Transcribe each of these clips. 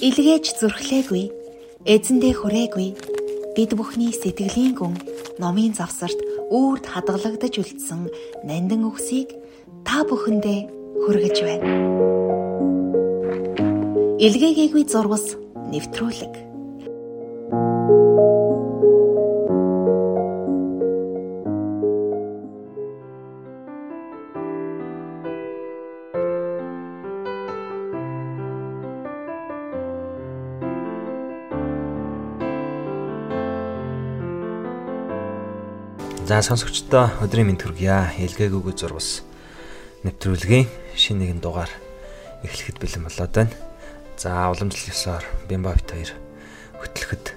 Илгээж зүрхлээгүй, эзэндээ хүрээгүй. Бид бүхний сэтгэлийн гүн номын завсарт үрд хадгалагдаж үлдсэн нандин үгсийг та бүхэндээ хүргэж байна. Илгээгээгүй зурвас нэвтрүүлэг За сонсогчдоо өдрийн мэнд хүргье. Илгээгүйг зурвас нэвтрүүлгийн шинэ нэгэн дугаар эхлэхэд бэлэн болоод байна. За уламжлал ёсоор Бимбавт хоёр хөтлөхөд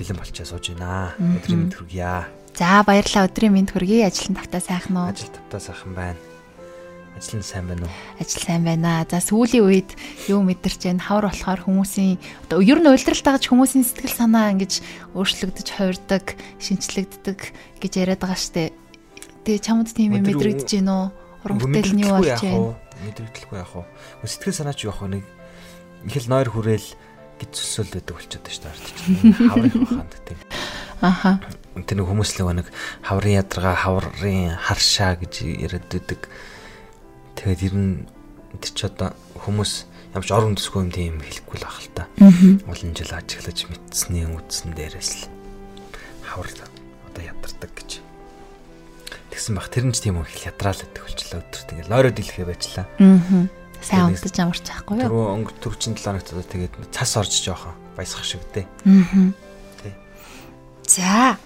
бэлэн болчихоо сууж байна. Өдрийн мэнд хүргье. За баярлалаа өдрийн мэнд хүргье. Ажил тавтаа сайхан уу? Ажил тавтаа сайхан байна. Ажил нь сайн байна уу? Ажил сайн байна. За сүүлийн үед юу мэдэрч байна? Хавар болохоор хүмүүсийн одоо ер нь уйлдралт дагаж хүмүүсийн сэтгэл санаа ингэж өөрчлөгдөж хувирдаг, шинчлэгддэг гэж яриад байгаа штэ. Тэгээ чамд тийм юм мэдрэгдэж байна уу? Уран бүтээл нь юу болж байна? Мэдрэгдэхгүй яах вэ? Сэтгэл санаа ч юу яах вэ? Нэг их л нойр хүрээл гэж төсөөл байдаг болчиход байна шүү дээ. Хаврын хаханд тийм. Аха. Тэр нэг хүмүүс л нэг хаврын ядаргаа, хаврын харшаа гэж яриад байдаг Тэгээд ер нь тэр ч одоо хүмүүс ямарч орон төсгүй юм тийм хэлэхгүй л ах л та. Олон жил ажиглаж мэдсний үдсэн дээрээс л хавар одоо ядардаг гэж. Тэгсэн бах тэр нь ч тийм их ядраал гэдэг болчлаа өдөр тэгээд лойроо дэлхээ байчлаа. Аа. Сайн унтаж амарч байхгүй юу? Түрүү өнгө төрчин 7 хоногт одоо тэгээд цас орж жоохон баясах шиг дээ. Аа. Тий. За.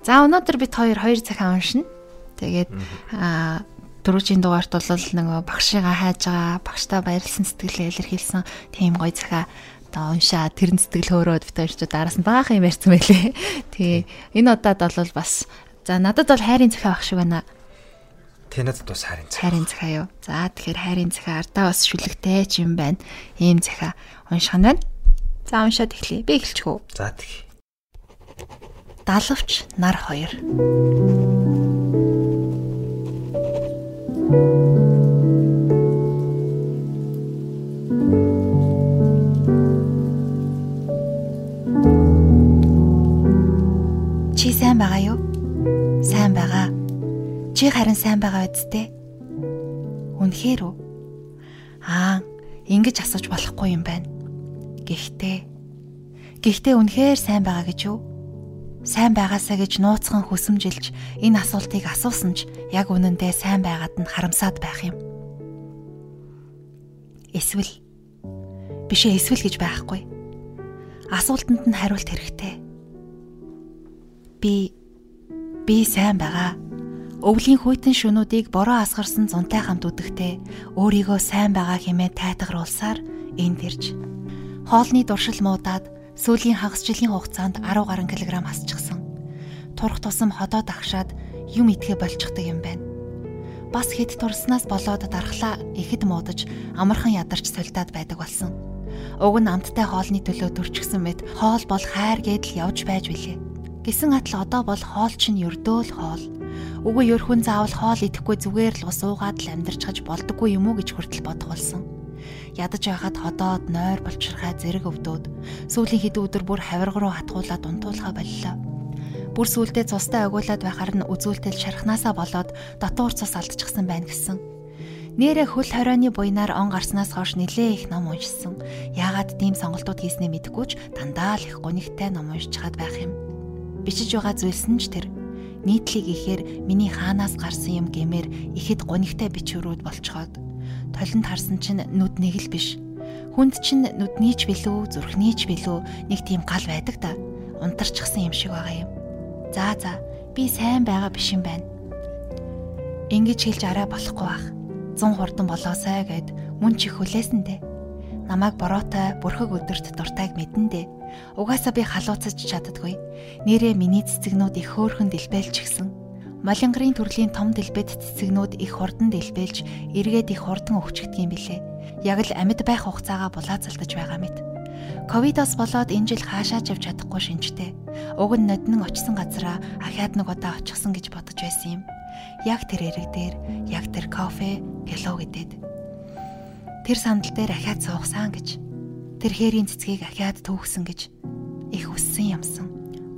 За өнөөдөр бид хоёр хоёр цагаан уншина. Тэгээд аа дөрөвжийн дугаарт бол нөгөө багшигаа хайж байгаа багштай баярлсан сэтгэлээ илэрхийлсэн тийм гоё захаа одоо уншаа тэрэн сэтгэл хөөрөөд битэрч дараас нь баахан юм ярьсан байлээ. Тэгээ энэ удаад бол бас за надад бол хайрын захаа багш шиг байна. Тэ надад бас хайрын захаа. Хайрын захаа юу. За тэгэхээр хайрын захаа ардаа бас шүлэгтэй ч юм байна. Ийм захаа унших нь байна. За уншаад эхлэе. Би эхэлчихв. За тэгье. Далавч нар хоёр. Чи сайн байгаа юу? Сайн байгаа. Чи харин сайн байгаа үсттэй. Үнэхээр үү? Аа, ингэж асууж болохгүй юм байна. Гэхдээ Гэхдээ үнэхээр сайн байгаа гэж юу? Сайн байгаасаа гэж нууцхан хүсэмжилж энэ асуултыг асуусан ч яг үнэндээ сайн байгаад нь харамсаад байх юм. Эсвэл бишээ эсвэл гэж байхгүй. Асуултанд нь хариулт хэрэгтэй. Би би сайн байгаа. Өвлийн хүйтэн шөнүүдийг бороо асгарсан зунтай хамт үдэхтэй өөрийгөө сайн байгаа хэмээн тайтгаруулсаар энд ирж хоолны дуршил муудаад Сүүлийн хагас жилийн хугацаанд 10 гаруй килограмм хасчихсан. Турх тусам ходоо дагшаад юм идэхэ болчихдаг юм байна. Бас хэд турснаас болоод дархлаа ихэд муудаж амархан ядарч солидаад байдаг болсон. Уг нь амттай хоолны төлөө төрчихсөн мэт хоол бол хайр гэдэл явж байж билээ. Гисэн атал одоо бол хоол чинь ердөөл хоол. Үгүй ерхэн заавал хоол идэхгүй зүгээр л ус уугаад л амьдарч хаж болдоггүй юм уу гэж хүртэл бодох болсон ядаж байхад ходоод нойр болчирхай зэрэг өвдөөд сүүлийн хэдэн өдөр бүр хавирга руу хатгуулаад унтуулхаа боллоо. Бүр сүулдэ цустай агуулад байхаар нь үзүүлтэл шархнаасаа болоод дотуур цус алдчихсан байна гэсэн. Нэрэ хөл хорионы буйнаар он гарснаас хойш нилээ их ном уншсан. Яагаад тийм сонголтууд хийснээ мэдэхгүй ч дандаа л их гонигтай ном уншиж чад байх юм. Бичиж байгаа зүйлс нь ч тэр нийтлэг ихээр миний хаанаас гарсан юм гэмээр ихэд гонигтай бичвэрүүд болцоход толинд харсан чинь нүд нэг л биш. Хүнд чинь нүдний ч билүү, зүрхний ч билүү нэг тийм гал байдаг да. Унтарчихсан юм шиг байгаа юм. За за, би сайн байгаа биш юм байна. Ингиж хэлж арай болохгүй бах. 100 хурдан болоосай гэд мөн чи хүлээсэндээ. Намайг бороотой бүрхэг өдөрт дуртайг мэдэндээ. Угаасаа би халууцаж чаддаггүй. Нэрээ миний цэцэгнүүд их хөөрхөн дэлбэлж гисэн Молингарын төрлийн том дэлбэт цэцэгнүүд их хурдан дэлбэлж, эргээд их хурдан өвчгдөг юм билээ. Яг л амьд байх хугацаагаа булаацалдаж байгаа мэт. Ковидос болоод энэ жил хаашаа ч явж чадахгүй шинжтэй. Уг нь ноднон очсон газараа ахаад нэг удаа очихсан гэж бодож байсан юм. Яг тэр эрэг дээр, яг тэр кофе, гэлөө гэдэг. Тэр сандал дээр ахаад суугсан гэж. Тэр хээрийн цэцгийг ахиад түүхсэн гэж их хүссэн юмсан.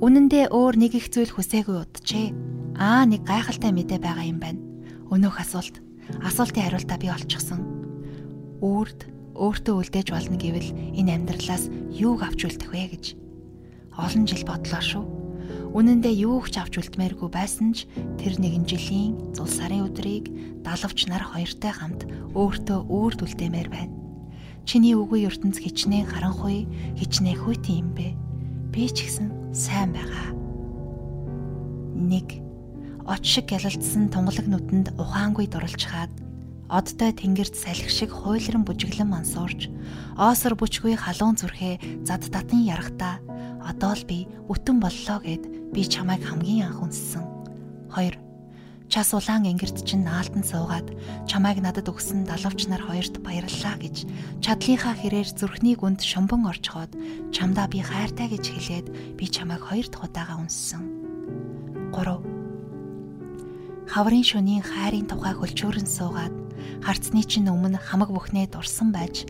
Үнэн дээр өөр нэг их зүйл хүсээгүй уджээ. Аа нэг гайхалтай мэдээ байгаа юм байна. Өнөөх асуулт. Асуултын хариултаа би олчихсон. Үрд өөртөө үлдээж болно гэвэл энэ амьдралаас юуг авч үлдэх вэ гэж олон жил бодлоо шүү. Үнэн дээр юу ч авч үлдмээргүй байсан ч тэр нэгэн жилийн зул сарын өдрийг далавч нар хоёртой хамт өөртөө үрд үлдээмээр байна. Чиний үгүй ертөнц хичнээн харанхуй, хичнээн хүйтэн юм бэ. Би ч гэсэн сайн байгаа. 1 Оч шиг гялалдсан тунгалаг нүдэнд ухаангүй дурлж хаад одтой тэнгэрт салхи шиг хуйлран бүжиглэн мансуурч оосор бүчгүй халуун зүрхээ зад татан ярахта одоо л би бүтэн боллоо гэд би чамайг хамгийн анх үнссэн. 2 Час улаан ингэрт чинь наалтан суугаад чамайг надад өгсөн далавч нар хоёрт баярлалаа гэж чадлынхаа хэрээр зүрхний гүнд шомбон орчхоод чамдаа би хайртай гэж хэлээд би чамайг хоёр дахь удаага үнссэн. 3 хаврын шөнийн хайрын тухай хөлчөөрөн суугаад харцны чинь өмнө хамаг бүхнээ дурсан байж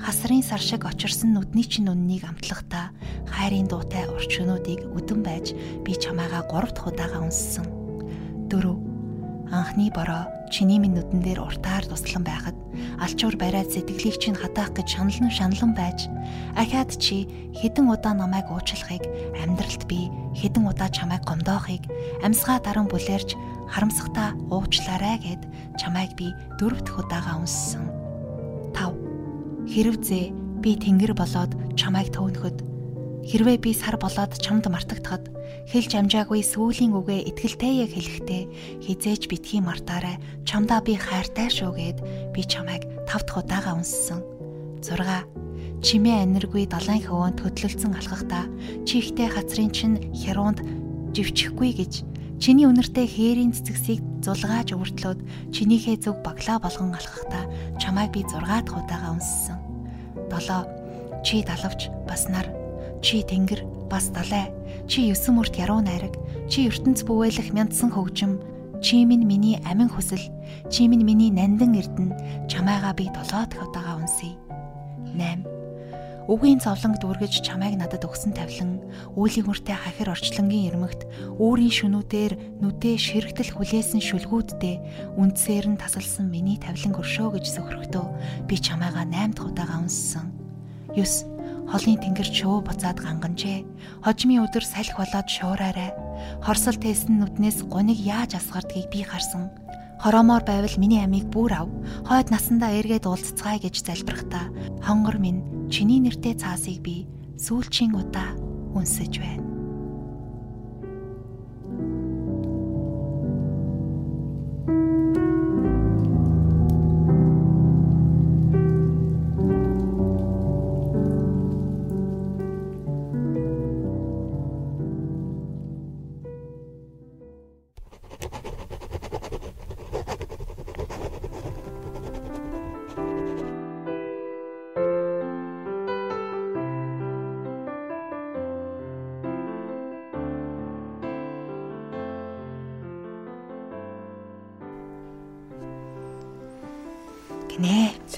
хасрын сар шиг очирсан нүдний чинь үннийг амтлахдаа хайрын дуутай урч өнүүдийг өдөн байж би чамаагаа 3 дахь удаага унссан. 4. Анхны бороо чиний минь нүдэн дээр уртаар туслан байхад алчуур бариад сэтгэлийг чинь хатаах гэж шаналн шаналн байж ахаад чи хэдэн удаа намайг уучлахыг амьдралд би хэдэн удаа чамайг гомдоохыг амьсгаа даран бүлэрч харамсахтаа уучлаарай гэд чамайг би дөрөв дэх удаага унссан. 5. Хэрвзээ би тэнгэр болоод чамайг төөнөхөд хэрвээ би сар болоод чамд мартагдахад хэлж амжаагүй сүүлийн үгээ итгэлтэйе хэлэхдээ хизээж битгий мартаарай чамдаа би хайртай шүү гэд би чамайг тав дахь удаага унссан. 6 чимээ аниргүй далайн хөвөнд хөдлөлцөн алхахдаа чи ихтэй хацрын чин хяруунд живчихгүй гэж Чиний үнэртэй хээрийн цэцгсийг зулгааж өвөртлөөд чинийхээ зүг баглаа болгон алхахдаа чамайг би 6 дахь удаага унссан. 7. Чи далавч бас нар, чи тэнгэр бас далай, чи ёсон мөрт яруу найраг, чи ертөнц бүвэлэх мяндсан хөгжим, чи минь миний амин хүсэл, чи минь миний нандин эрдэнэ, чамайгаа би 7 дахь удаага унсъя. 8 Үгийн зовлонг дүүргэж чамайг надад өгсөн тавлан, үүлийн үртэй хахир орчлонгийн ирмэгт өөрийн шүнүүдээр нүдээ ширэгтэл хүлээсэн шүлгүүддээ үндсээр нь тасалсан миний тавлан өршөө гэж сөхрөхдөө би чамайгаа 8 дахь удаага унссан. 9 холын тэнгэр шөө буцаад ганганжээ. Хожмын өдөр салхи болоод шуураарай. Хорсол тээсэн нүднээс гуниг яаж асгардгийг би харсан. Хороомоор байвал миний амийг бүр ав. Хойд насандаа эргээд уулзцгаая гэж залбирахдаа хонгор минь чиний нэртэй цаасыг би сүүлчийн удаа үнсэж байна. гинэ.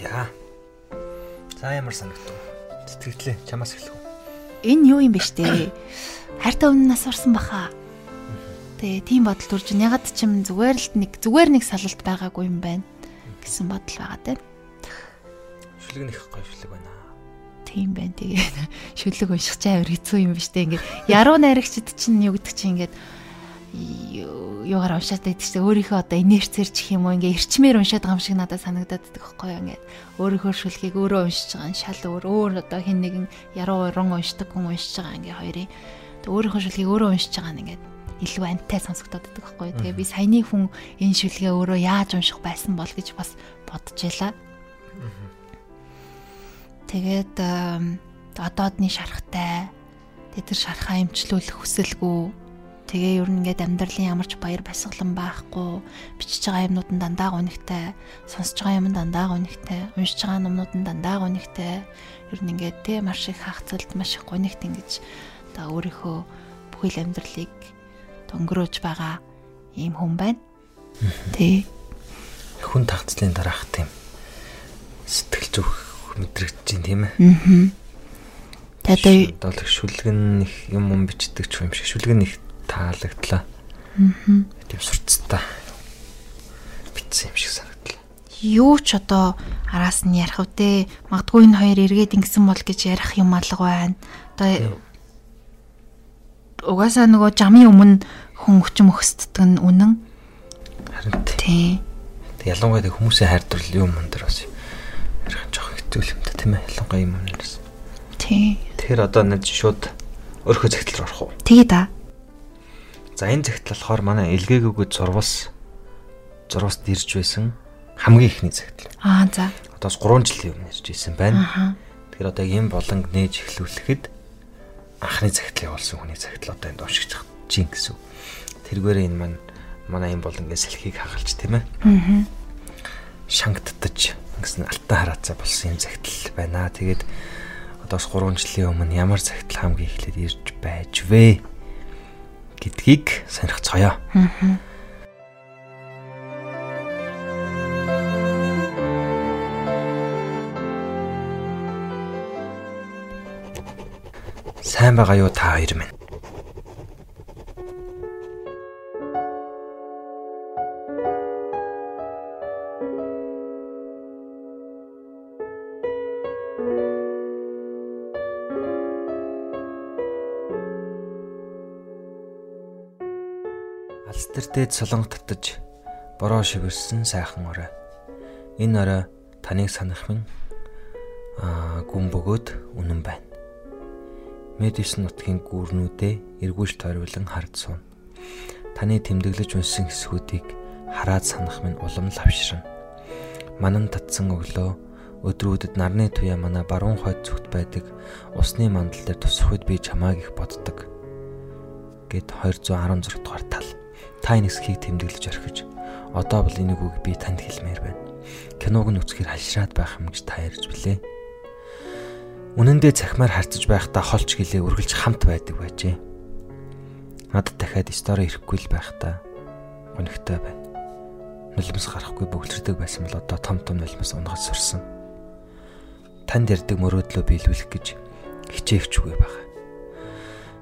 За. За ямар санагдав? Сэтгэлээ чамаас эхлэх үү? Энэ юу юм бэ штэ? Хайртай өмнө нас орсон баха. Тэгээ тийм бодол төрж ягаад ч юм зүгээр л нэг зүгээр нэг салалт байгаагүй юм байна гэсэн бодол байгаа те. Шүлэг нэх гоё шүлэг байна. Тийм байна. Тэгээд шүлэг унших чаа өөр хэцүү юм ба штэ. Ингээд яруу найрагчд чинь юу гэдэг чинь ингээд юугаар уншаад байдаг чинь өөрийнхөө одоо инерцээр чих юм уу? Ингээ эрчмээр уншаад байгаа юм шиг надад санагдаад байдаг юу? Ингээд өөрийнхөө шүлгийг өөрөө уншиж байгаа нь шал өөр өөр одоо хин нэгэн яруу уран уншдаг хүн уншиж байгаа ингээ хоёрын. Өөрийнхөө шүлгийг өөрөө уншиж байгаа нь ингээд илүү антай сонсогдоод байдаг байхгүй тэгээ би саяны хүн энэ шүлгээ өөрөө яаж унших байсан бол гэж бас бодож ялаа тэгээд одоодны шарахтай тэр шархаа имчлүүлэх хүсэлгүй Тэгээ ер нь ингээд амьдралын ямар ч баяр баясгалан байхгүй бичиж байгаа юмнууд нь дандаа гонигтай, сонсож байгаа юм дандаа гонигтай, уншиж байгаа номнууд нь дандаа гонигтай. Ер нь ингээд тэ маш их хагцалд маш их гонигт ингэж одоо өөрийнхөө бүхэл амьдралыг өнгөрөөж байгаа ийм хүн байна. Тэ хүн тагцлын дараах тийм сэтгэл зүрх мэдрэгдэж байна тийм ээ. Аа. Тэгээд одоо шүлгэн их юм юм бичдэг ч юм шиг шүлгэн их таалагдлаа. Аа. Тийм сурцтай бичсэн юм шиг санагдлаа. Юу ч одоо араас нь ярих үдэ. Магадгүй энэ хоёр эргээд ингэсэн бол гэж ярих юм алга байна. Одоо угаасаа нөгөө жамын өмнө хүн өчм өгсддөг нь үнэн. Харин тий. Тэг ялангуяа хүмүүсийн хайрдвал юм мөн дэр бас ярих жоох хэцүү юм да тийм ээ. Ялангуяа юм юмнаас. Тий. Тэгэхээр одоо нэг шууд өөрхөө загтал руу орох уу? Тэгээ да. За энэ загтал болохоор манай илгээгүйд зурвас зурвас дэрж байсан хамгийн ихний загтал. Аа за. Одоос 3 жилийн өмнө ирж исэн байна. Тэгэхээр одоо ийм болонг нээж эхлүүлэхэд анхны загтал явуулсан хүний загтал одоо энд уншиж чинь гэсэн. Тэргээрээ энэ маань манай ийм болонгийн салхийг хагалж тийм ээ. Аа. Шангдтаж гэсэн алтан хараацаа болсон юм загтал байна. Тэгээд одоос 3 жилийн өмнө ямар загтал хамгийн эхлээд ирж байж вэ гэдгийг сонирхцгоё. Аа. Сайн байгаа юу та хоёр минь? Дээд солонго татаж бороо шивэрсэн сайхан орой. Энэ орой таныг санах минь аа гүн бөгөөд үнэн байна. Мэдис нутгийн гүүрнүүдээ эргүүлж тойруулан хард суун. Таны тэмдэглэж унсан хэсгүүдийг хараад санах минь улам лавшран. Манан татсан өглөө өдрүүдэд нарны туяа манай баруун хойд зүгт байдаг усны мандал дээр тусах үед би чамааг их боддог. Гэт 216 дугаар тал. Та энэ хэсгийг тэмдэглэж орхиж одоо бол энийг үг би танд хэлмээр байна. Киног нь үзэхээр хальшраад байх юм гэж та ярьж билээ. Үнэндээ цахимаар харцаж байхдаа холч гэлээ үргэлж хамт байдаг байжээ. Надад дахиад стори ирэхгүй л байхдаа гонигтой байна. Нулимс гарахгүй бөглөрдөг байсан бол одоо том том нулимс унгаж сурсан. Танд ярддаг мөрөөдлөө биелүүлэх гэж хичээгчгүй байгаа.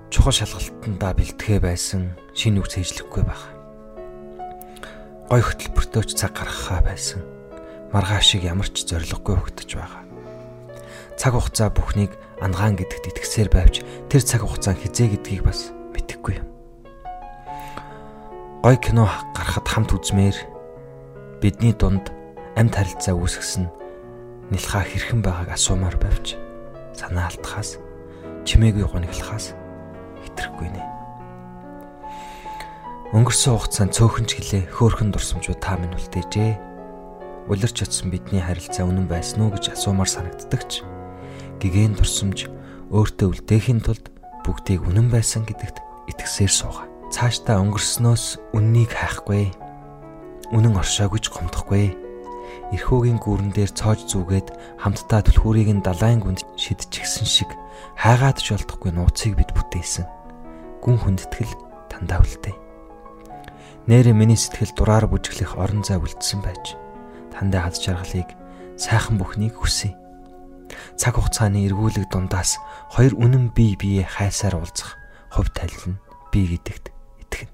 Чухал шалгалтандаа бэлтгэе байсан шинэ үг цээжлэхгүй байгаа. Гой хөтөлбөртөөч цаг гаргахаа байсан. Маргааш шиг ямар ч зориггүй хөгтөж байгаа цаг хугацаа бүхнийг ангаан гэдэгт итгэсээр байвч тэр цаг хугацаа хизээ гэдгийг бас мэдэхгүй юм. Гой кино гарахад хамт үзмээр бидний дунд амьд харилцаа үүсгэсэн нэлхаа хэрхэн байгааг асуумаар байвч санаа алдахаас чимээгүй гониглахаас хэтрэхгүй нэ. Өнгөрсөн хугацаанд цөөхөн ч гэлээ хөөхөн дурсамжууд та минь үлдээжээ. Улирч очсон бидний харилцаа үнэн байсан уу гэж асуумаар санагддаг ч гэгэн дурсамж өөртөө үлдээхийн тулд бүгдийг үнэн байсан гэдэгт итгэсээр сууга. Цаашдаа өнгөрснөөс үннийг хайхгүй. Үнэн оршоогүй ч гомдохгүй. Ирхүүгийн гүүрэн дээр цоож зүгээд хамтдаа түлхүүрийг нь далайн гүнд шидчихсэн шиг хайгаад ч болдохгүй нууцыг бид бүтээсэн. Гүн хүндэтгэл тандаа үлдээ. Нэрэ миний сэтгэл дураар бүжиглэх орон зай үлдсэн байж тандаа хад жаргалыг сайхан бүхнийг хүсье. Цаг хугацааны эргүүлэг дундаас хоёр үнэн бие бие хайсаар уулзах хувь тайлал нь бий гэдэгт итгэнэ.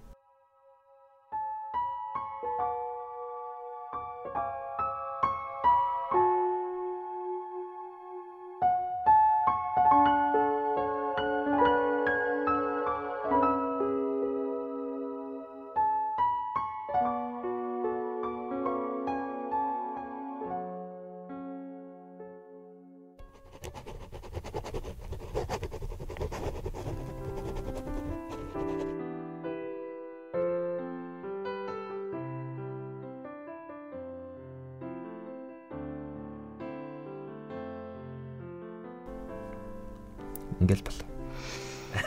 Ингээл бол.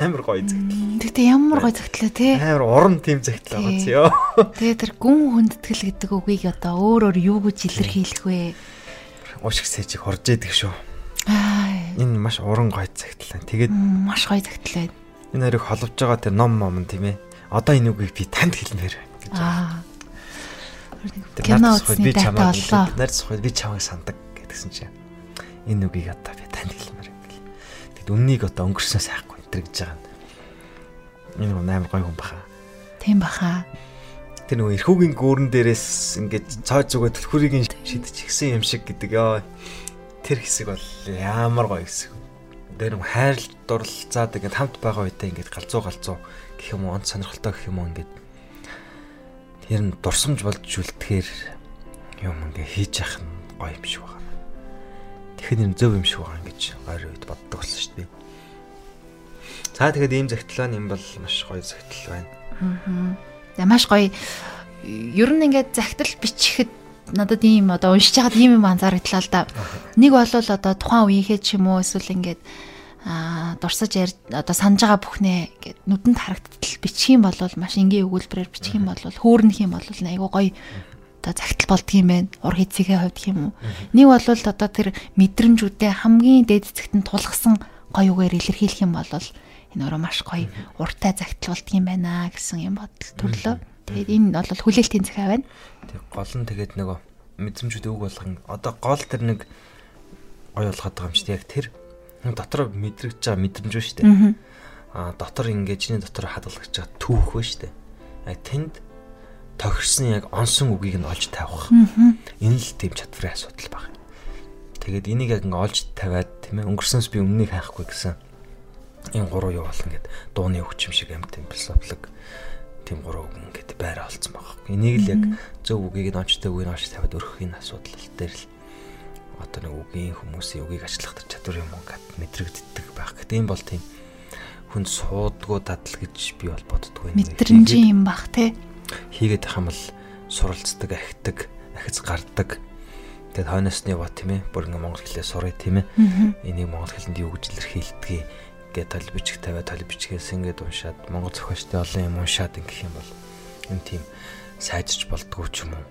Амар гоё загтал. Тэгтээ ямар гоё загтлаа те. Амар уран тийм загтал байгаа ч ёо. Тэгээ тэр гүн хүндэтгэл гэдэг үгийг одоо өөрөөр юу гэж илэрхийлэх вэ? Уушиг сэжиг хорж идэг шүү. Аа Энэ маш уран гоё загтал. Тэгээд маш гоё загтлаа. энэ хоёрыг холбож байгаа тэр ном ном тийм ээ. Одоо энэ үгийг би танд хэлмээр байна гэж. Аа. Тэр Кино үзсний дата боллоо. нарт сухад би чамайг сандаг гэдгсэн чинь энэ үгийг одоо би танд хэлмээр байна. Үннийг одоо өнгөрсөн сайхгүй энэ гэж байгаа. Энэ нэг амар гоё хүн баха. Тийм баха. Тэр нөгөө эрхүүгийн гүүрэн дээрээс ингээд цоо зүгээ түлхүүрийг шидчихсэн юм шиг гэдэг ёо. Тэр хэсэг бол ямар гоё хэсэг. Тэр нэг хайр дурлцаад ингээд хамт байгаа үедээ ингээд галзуу галзуу гэх юм уу онц сонирхолтой гэх юм уу ингээд тэр нь дурсамж болж үлдэхээр юм ингээ хийж явах нь гоё юм шиг байна. Тэгэхээр юм зөв юм шиг байна гэж ойр үед боддог болсон шүү дээ. За тэгээд ийм загтлаа юм бол маш гоё загтал байна. Аа. Маш гоё. Ер нь ингээд загтал бичихэд надад ийм одоо уншиж байгаад ийм юм анзаарагдлаа л да. Нэг бол одоо тухайн үеийнхээ ч юм уу эсвэл ингээд а дурсаж яар одоо санаж байгаа бүхнээ ингээд нүдэнд харагдтал бичих юм бол маш энгийн өгүүлбэрээр бичих юм бол хөөрнөх юм бол айгуу гоё одоо загтал болдгийм байх ур хэцгийн хувьд юм уу? Нэг бол одоо тэр мэдрэмжүүдээ хамгийн дээд зэгтэн тулгсан гоё үгээр илэрхийлэх юм бол энэ өөрөө маш гоё уртай загтал болдгийм байна гэсэн юм бодол төрлөө. Тэгээд энэ бол хүлээлтийн захиа байна. Тэг гол нь тэгээд нөгөө мэдрэмжүүд үг болгон одоо гол тэр нэг гоё болгоод байгаа юм чи яг тэр дотор мэдрэгж байгаа мэдрэмж ба штэ. Аа дотор ингээд чиний дотор хадгалагч байгаа түүх ба штэ. Яг тэнд тохирсон яг онсон үгийг нь олж тавих. Энэ л тийм чадварын асуудал баг. Тэгээд энийг яг ингээд олж тавиад тийм ээ өнгөрсөнс би өмнөнийг хайхгүй гэсэн. Энэ гурав юу бол ингээд дууны өвч юм шиг амт тийм философик тийм гурав ингээд байраа олцсон байгаа. Энийг л яг зөв үгийг нь онцтой үгийг нь олж тавиад өргөх энэ асуудал дээр л одоо нэг үгийн хүмүүсийн үгийг ажиллах чадвар юм уу гэд мэдрэгддэг байх. Гэтэ энэ бол тийм хүнд суудгүй дадал гэж би бол боддгоо. Мэдрэмжийн юм бах те. Хийгээд бол суралцдаг, ахидаг, ахиц гардаг. Тэгээд хойноосны ба тийм ээ. Бүр ингээ монгол хэлээ сурыг тийм ээ. Энийг монгол хэлэнд юу гэж илэрхийлдэг гэдэг тал бичих тавиа тал бичгээс ингээд уншаад монгол зохиолчтой олон юм уншаад ингэх юм бол энэ тийм сайжирч болдгоо ч юм уу.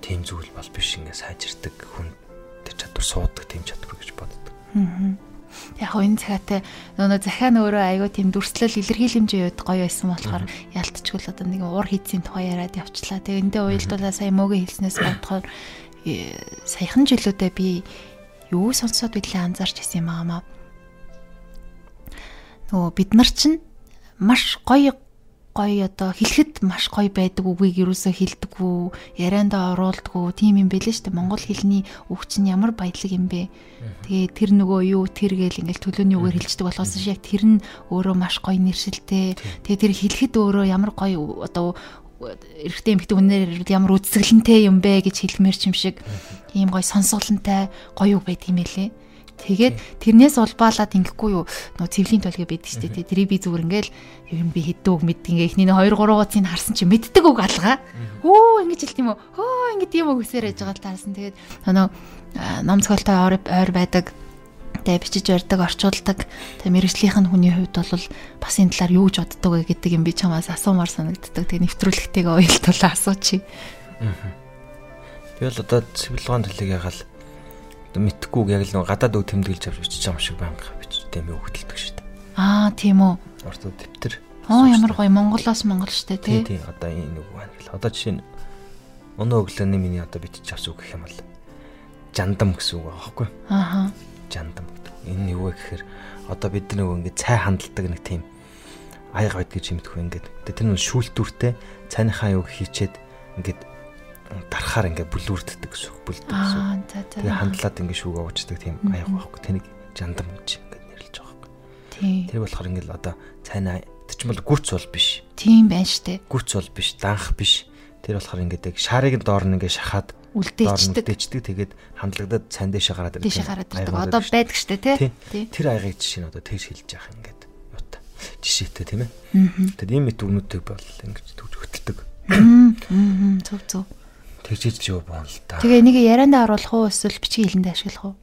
Тийм зүйл бол биш ингээ сайжирдаг хүн тэр чадвар суудаг тийм чадвар гэж боддог. Аа. Яг энэ цагаатай нөгөө захиа нөөрөө айгүй тийм дүрслэл илэрхийлэмжийн үед гоё байсан болохоор ялтчгүй л одоо нэг уур хийцийн тухай яриад явчлаа. Тэгээ эндээ уялдуулаа сая мөгийн хэлснээс бодохоор э, саяхан жилүүдэд би юу сонсоод бидлээ анзаарч ирсэн юм аамаа. Нөгөө бид нар чинь маш гоё гоё одоо хэлэхэд маш гоё байдаг үгийг юусоо хэлдэггүй, яриандаа оруулдаггүй тийм юм бэлээ шүү дээ. Монгол хэлний үг чинь ямар баялаг юм бэ? Тэгээ тэр нөгөө юу тэр гээл ингээл төлөөний үгээр хэлждэг болохоос яг тэр нь өөрөө маш гоё нэршилтэй. Тэгээ тэр хэлэхэд өөрөө ямар гоё одоо эрэгтэй эмэгтэй хүнээр ямар үзэсгэлэнтэй юм бэ гэж хэлмээр ч юм шиг ийм гоё сонсголонтой гоё үг байт юм элэ. Тэгээд тэрнээс улбаалаад ингэхгүй юу нөө цэвлийн толгой байдаг шүү дээ. Тэрийг би зүгээр ингээл юм би хэдүүг мэддэг ингээ ихний 2 3 гуцыг харсан чи мэддэг үг алгаа. Хөө ингэж хэлт юм уу? Хөө ингэ тийм үг өсөр яж байгаа л таарсан. Тэгээд нөө ном цогтой ойр байдаг тэгээ бичиж барьдаг, орчуулдаг. Тэгээ мэрэгжлийнх нь хүний хувьд бол бас энэ талаар юу гэж боддог вэ гэдэг юм би чамаас асуумаар санагддаг. Тэгээ нэвтрүүлэгтэйгээ уялдуулаа асуучих. Би бол одоо цэвэрлэгэн төлөг ягаал мэдхгүй яг л нэг гадаад үг тэмдэглэж авч бичиж байгаа юм шиг байнга бичтэй юм хөлтөлдөг шүү дээ. Аа тийм үү. Орто дэвтэр. Оо ямар гоё Монголоос Монгол штэ тий. Тий одоо энэ үг байна гэл. Одоо жишээ нь өнөө өглөөний миний одоо бичиж авсан үг гэх юм бол жандам гэсэн үг байгаа байхгүй. Ааха. Жандам гэдэг. Энэ юу вэ гэхээр одоо бид нөгөө ингээд цай хандлагдаг нэг тийм аяга байд гэж юм дэх ингээд. Тэр нь шүүлтүүртэй цайныхаа юг хийчээд ингээд дарахаар ингээ бүлүүрддэг гэсэн үг бүлдэг гэсэн. Тэгээ хандлаад ингээ шүүг оочдаг тийм аяг байхгүй. Тэнийг жандам гэж ингээ нэрлэж байгаа байхгүй. Тийм. Тэр болохоор ингээл одоо цайнаа тэр ч бол гүрц бол биш. Тийм байна штэ. Гүрц бол биш, данх биш. Тэр болохоор ингээд шаарыг нь доор нь ингээ шахаад үлдээчдэг. Үлдээчдэг тэгээд хандлагадад цайн дэше гараад ирдэг. Дэше гараад ирдэг. Одоо байдаг штэ тий. Тэр аягийг жишээ нь одоо тэгж хэлж яах ингээд юута. Жишээтэй тийм ээ. Тэгээд ийм мэт өгнүүдийг бол ингэж төвч хөтэлдэг. Зөв зөв. Тэгжиж юу боон л та. Тэгээ энийг яриандаа оруулах уу эсвэл бичгийн хэлэндээ ашиглах уу?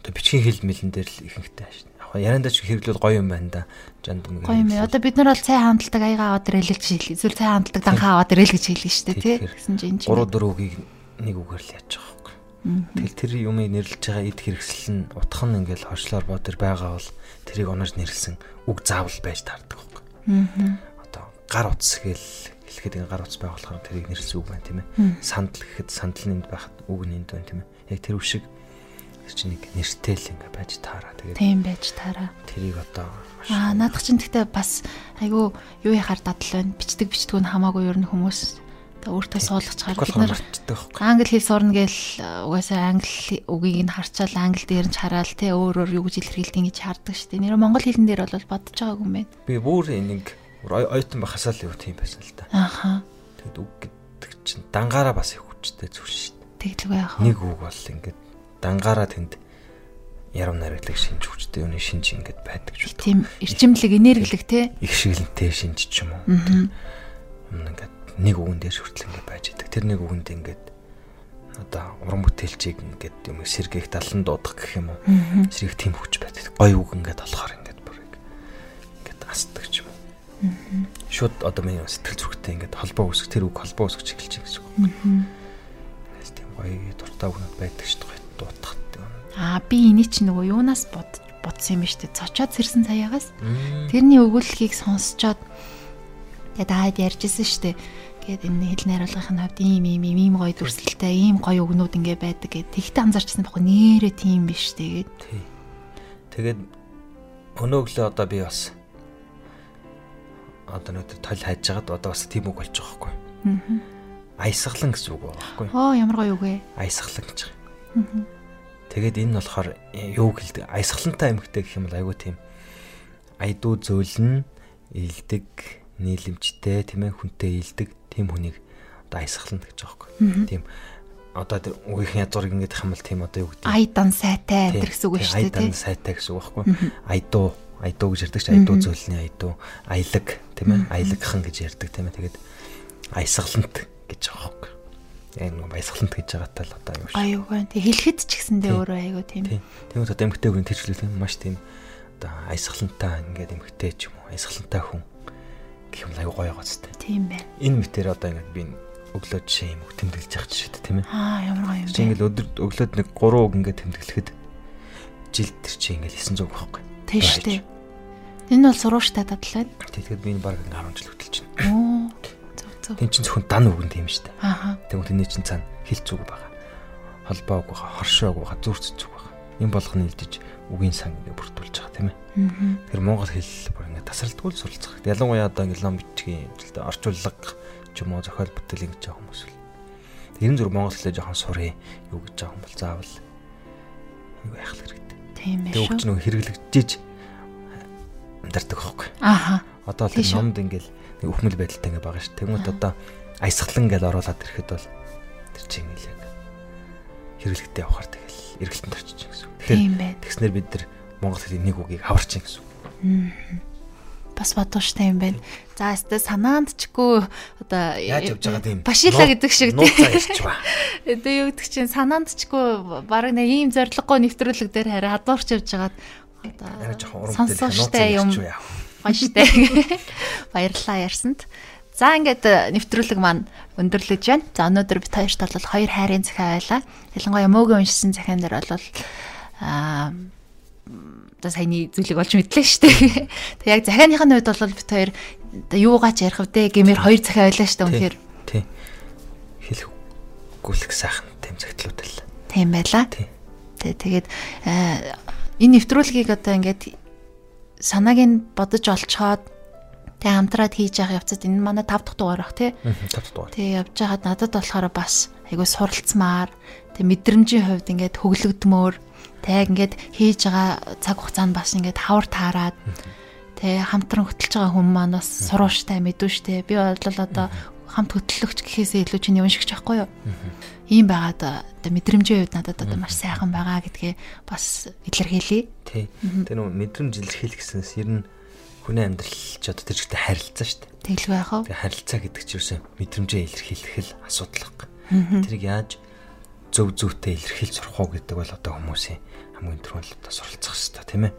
Одоо бичгийн хэл мэлэн дээр л ихэнхтэй ашиглах. Яг яриандаа ч хэвлэл гоё юм байна да. Жанд юм. Гоё юм. Одоо бид нар бол цай хандлагдаг аяга аваад ирэл гэж хэлээ. Эсвэл цай хандлагдаг данхаа аваад ирэл гэж хэлнэ шүү дээ, тий? Гэсэн чинь энэ чинь 3 4 үгийг нэг үгээр л яаж байгаа байхгүй. Тэгэл тэр юмыг нэрлэж байгаа эд хэрэгсэл нь утх нь ингээл хоршлоор боо тэр байгаа бол тэрийг онож нэрлсэн үг заавал байж таардаг байхгүй. Аа. Одоо гар утас гээл хэлэхэд ингээ гар утас байх болохоор тэрийг нэрсэн үг байна тийм ээ. Сандал гэхэд сандал нэнд байхад үг нэнд байна тийм ээ. Яг тэр үг шиг чинь нэг нэртэй л ингээ байж таараа. Тэгээд тийм байж таараа. Тэрийг одоо Аа наадах чинь гэхдээ бас айгүй юу яхаар дадал байна. Бичдэг бичдгүү нь хамаагүй ер нь хүмүүс өөртөө суулгачаар бид нар англи хэл сурна гээл угаасаа англи үгийг нь харчаал англи дээр нь хараад те өөр өөр юу гэж илэрхийлдэг гэж хардаг шүү дээ. Нэр монгол хэлэн дээр бол бодож байгаагүй юм байна. Би бүр нэг оюутан байхасаа л юу тийм байсан л да. Ааха. Тэгэд үг гэдэг чинь дангаараа бас их хүчтэй зүйл шүү дээ. Тэглэг яах вэ? Нэг үг бол ингээд дангаараа тэнд яруу найрагдлаг шинж хүчтэй юуны шинж ингээд байдаг ч болдог. Тийм эрчимлэг энерглэг те. Их шиглэнтэй шинж ч юм уу. Юм ингээд нэг үгэн дээр хүртэл ингээд байж идэг. Тэр нэг үгэнд ингээд одоо уран бүтээлчийг ингээд юм сэргээх талан дуудах гэх юм уу. Сэргээх тийм хүч байдаг. Гой үг ингээд болохоор ингээд бүр ингээд асдаг. Шууд одоо миний сэтгэл зүрхтэй ингээд холбоо үүсгэх тэр үг холбоо үүсгэж эхэлж байгаа гэсэн үг. Тийм гоё дуртай үгнүүд байдаг шүү дээ. Дуутах Аа би энийг чи нөгөө юунаас бод бодсон юм ба штэ. Цочоод сэрсэн саяагаас. Тэрний өгүүлэлгийг сонсчоод тэгээд хаад ярьжсэн штэ. Гээд энэ хэл найруулгын хувьд ийм ийм ийм ийм гоё дүрслэлтэй, ийм гоё өгнүүд ингээ байдаг гэд тэгтээ анзаарчсан байхгүй нэрээ тийм биш тэгээд. Тэгээд өнөөглөө одоо би бас одоо нэг тол хайж байгаад одоо бас тийм үг болж байгаа байхгүй. Аа. Аysгалан гэсэн үг байгаа байхгүй. Оо ямар гоё үг вэ? Аysгалан гэж. Аа Тэгээд энэ болохоор э, юу гэлдэг аясгалантай эмхтэй гэх юм бол айгүй тийм айдуу зөөлн илдэг нийлэмжтэй тийм ээ хүнтэй илдэг тийм хүнийг одоо аясгалант гэж байгаа юм. Тийм одоо тэр үеийн язгуурыг ингэж хам бол тийм одоо юу гэдэг айдан сайтай гэсэн үг шүү дээ айдан сайтай гэсэн үг байхгүй айдуу айдуу гэж ярьдаг чи айдуу зөөлний айдуу аялаг тийм ээ аялагхан гэж ярьдаг тийм ээ тэгээд аясгалант гэж байгаа юм энэ баясгалант гэж байгаатай л одоо аюу. Аюу гэн. Тэг хэлэхэд ч гэсэндээ өөрөө аюу тийм. Тийм одоо эмгтэй хүн тэрчлэл тийм маш тийм одоо аясгалантай ингээд эмгтэй ч юм уу аясгалантай хүн гэх юм аюу гоё гоц тээ. Тийм байна. Энэ мэтэр одоо ингээд би өглөө жишээ юм тэмдэглэж явах дээ тийм ээ. Аа ямар гоё юм бэ. Чи ингээд өдөр өглөөд нэг 3 үг ингээд тэмдэглэхэд жилд тэр чи ингээд 900 байхгүй. Тийм шүү дээ. Энэ бол сурууштай дадлаа. Тэгэхээр би энэ баг 10 жил хөтөлж байна. Оо зөв. Тин чин зөвхөн дан үгэн тийм шүү дээ. Аа. Тэгвэл тэний чин цаана хил зүг байгаа. Холбоог байгаа, хоршоог байгаа, зүрц зүг байгаа. Энэ болгоны илдэж үгийн сан ингэ бүртүүлж байгаа тийм ээ. Тэр монгол хэл бүр ингэ тасралтгүй суралцах. Ялангуяа одоо ингэ ном бичгийн хэлтэй орчуулга ч юм уу зохиол бүтээл ингэж байгаа хүмүүс л. Тэрэн зүр монгол хэлээ жоохон сурыг юу гэж байгаа юм бол заавал юу яах хэрэгтэй. Тийм ээ шүү. Тэг өгч нөгөө хэрэглэгдэж амьдардаг байхгүй. Ааха. Одоо л номд ингээл өхмөл байдалтай ингээ байгаа ш. Тэгмэд одоо аясгалан гэж оруулаад ирэхэд бол тэр чинь яг хэрэглэгтэй явахаар тэгэл эргэлтэнд орчих гэсэн. Тэгэхээр тэгснэр бид нар монгол хэлний нэг үгийг хаварчин гэсэн. Бас бодууштай юм байна. За өстө санаанд чгүй одоо яаж явж байгаа тийм башила гэдэг шиг тийм. Одоо юу гэдэг чинь санаанд чгүй баг нэг ийм зориггүй нэвтрүүлэг дээр хараа хадуурч явж байгаад одоо сонсооштай юм штэ. Баярлалаа ярьсанд. За ингээд э, нэвтрүүлэг маань өндөрлөж байна. За өнөөдөр бид хоёрт бол хоёр хайрын захиа байлаа. Ялангуяа мөөгийн уншсан захиан дээр бол аа одоо саяны зүйлийг олж мэдлээ шүү дээ. Тэг яг захианыхын хувьд бол бид хоёр юугаач ярих вдэ гэмээр хоёр захиа байлаа шүү дээ үнэхээр. Тий. Хэлэх гүлэх сайхан тэм цагтлууд л. Тийм байлаа. Тий. Тэгээд э, энэ нэвтрүүлгийг одоо ингээд санааг нь бодож олцоод тэг хамтраад хийж явах явцад энэ манай 5 дахь дугаар бах тий. 5 дахь дугаар. Тэг явж байгаад надад болохоор бас айгүй суралцмаар тэг мэдрэмжийн хувьд ингээд хөглөгдмөр тэг ингээд хийж байгаа цаг хугацаанд бас ингээд хавар таарад тэг хамтран хөтлж байгаа хүмүүс маань бас сурууштай мэдвэштэй. Би бол одоо хамт хөтлөгч гэхээсээ илүү чинь уншигч байхгүй юу? Ийм байгаад одоо мэдрэмжийн хувьд надад одоо маш сайхан байгаа гэдгээ бас илэрхийлье. Тий. Тэр нөө мэдрэмж илэрхийлэх гэснээс ер нь хүний амьдрал ч одоо тэр чигтээ харилцаа шүү дээ. Тэглгүй яах вэ? Тэг харилцаа гэдэг чинь юусэн мэдрэмжээ илэрхийлэх л асуудал баг. Тэрийг яаж зөв зөвтэй илэрхийлж сурах уу гэдэг бол одоо хүмүүсийн хамгийн түрүүнд одоо суралцах хэрэгтэй тийм ээ.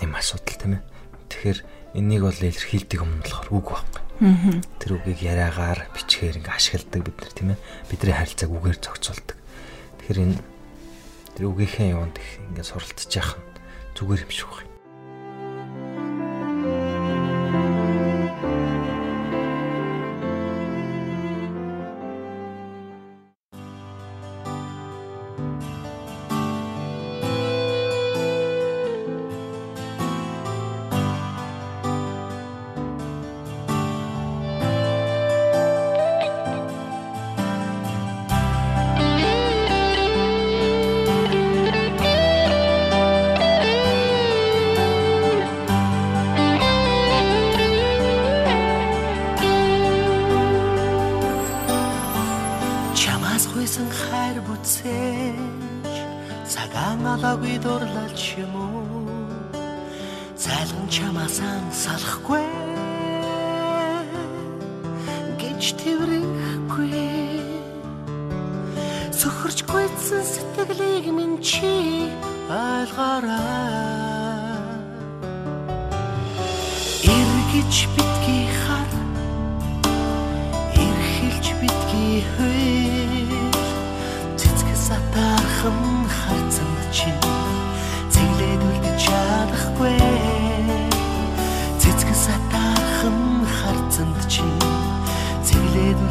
Нэм асуудал тийм ээ. Тэгэхээр энийг бол илэрхийлдэг юм болохоор үг байхгүй. Тэр үгийг яриагаар бичгээр ингээ ашигладаг бид нар тийм ээ. Бидний харилцааг үгээр зохицуулдаг. Тэгэхээр энэ тэр үгийнхээ юунд ингээ суралцж яах зүгээр юм шиг байна.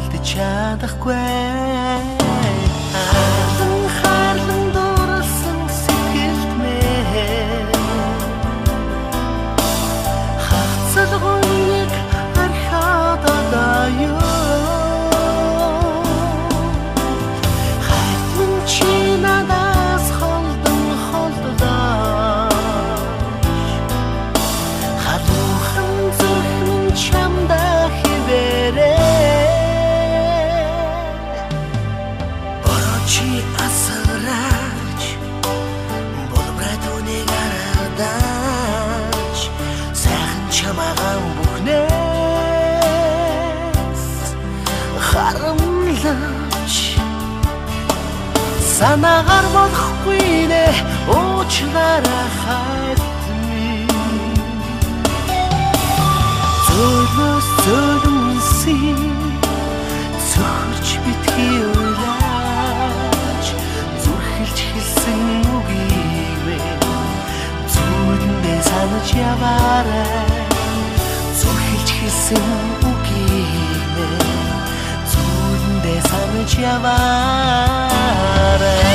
Үлдэж чадахгүй санаагаар болохгүй нэ уучлаарай хайтми зөвлөс зөвлөмси цохорч битгий уйлаач. Зүрхэлж хэлсэн үгийвэ зүудэндээ санаж яваарай. Зүрхэлж хэлсэн үгийвэ зүудэндээ санаж яваарай that.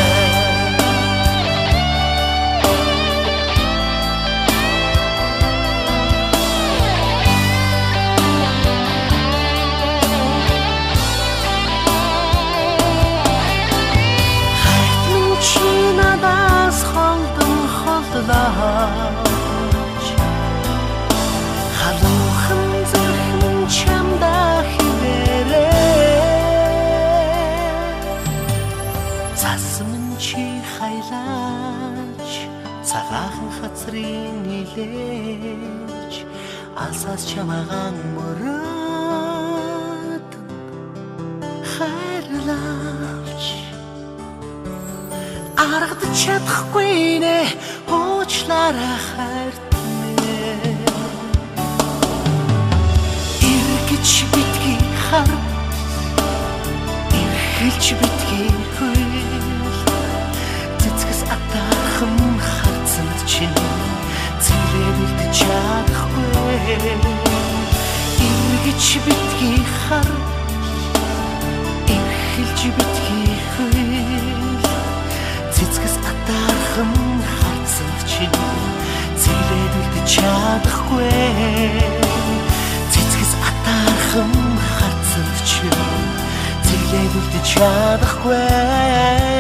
Хүлээж алсаас чамаагаан мөрөд хайрлаач. Аргад чадахгүй нэ уучлаарай хайрт эргэж битгий хар эргэлж битгий хөл чадахгүй. Иргэж битгий хар Ирхэлж битгий хөл Цэцгэс атархан харцсан чинь Цэглээд үлдэж чадахгүй. Цэцгэс атархан харцсан чинь Цэглээд үлдэж чадахгүй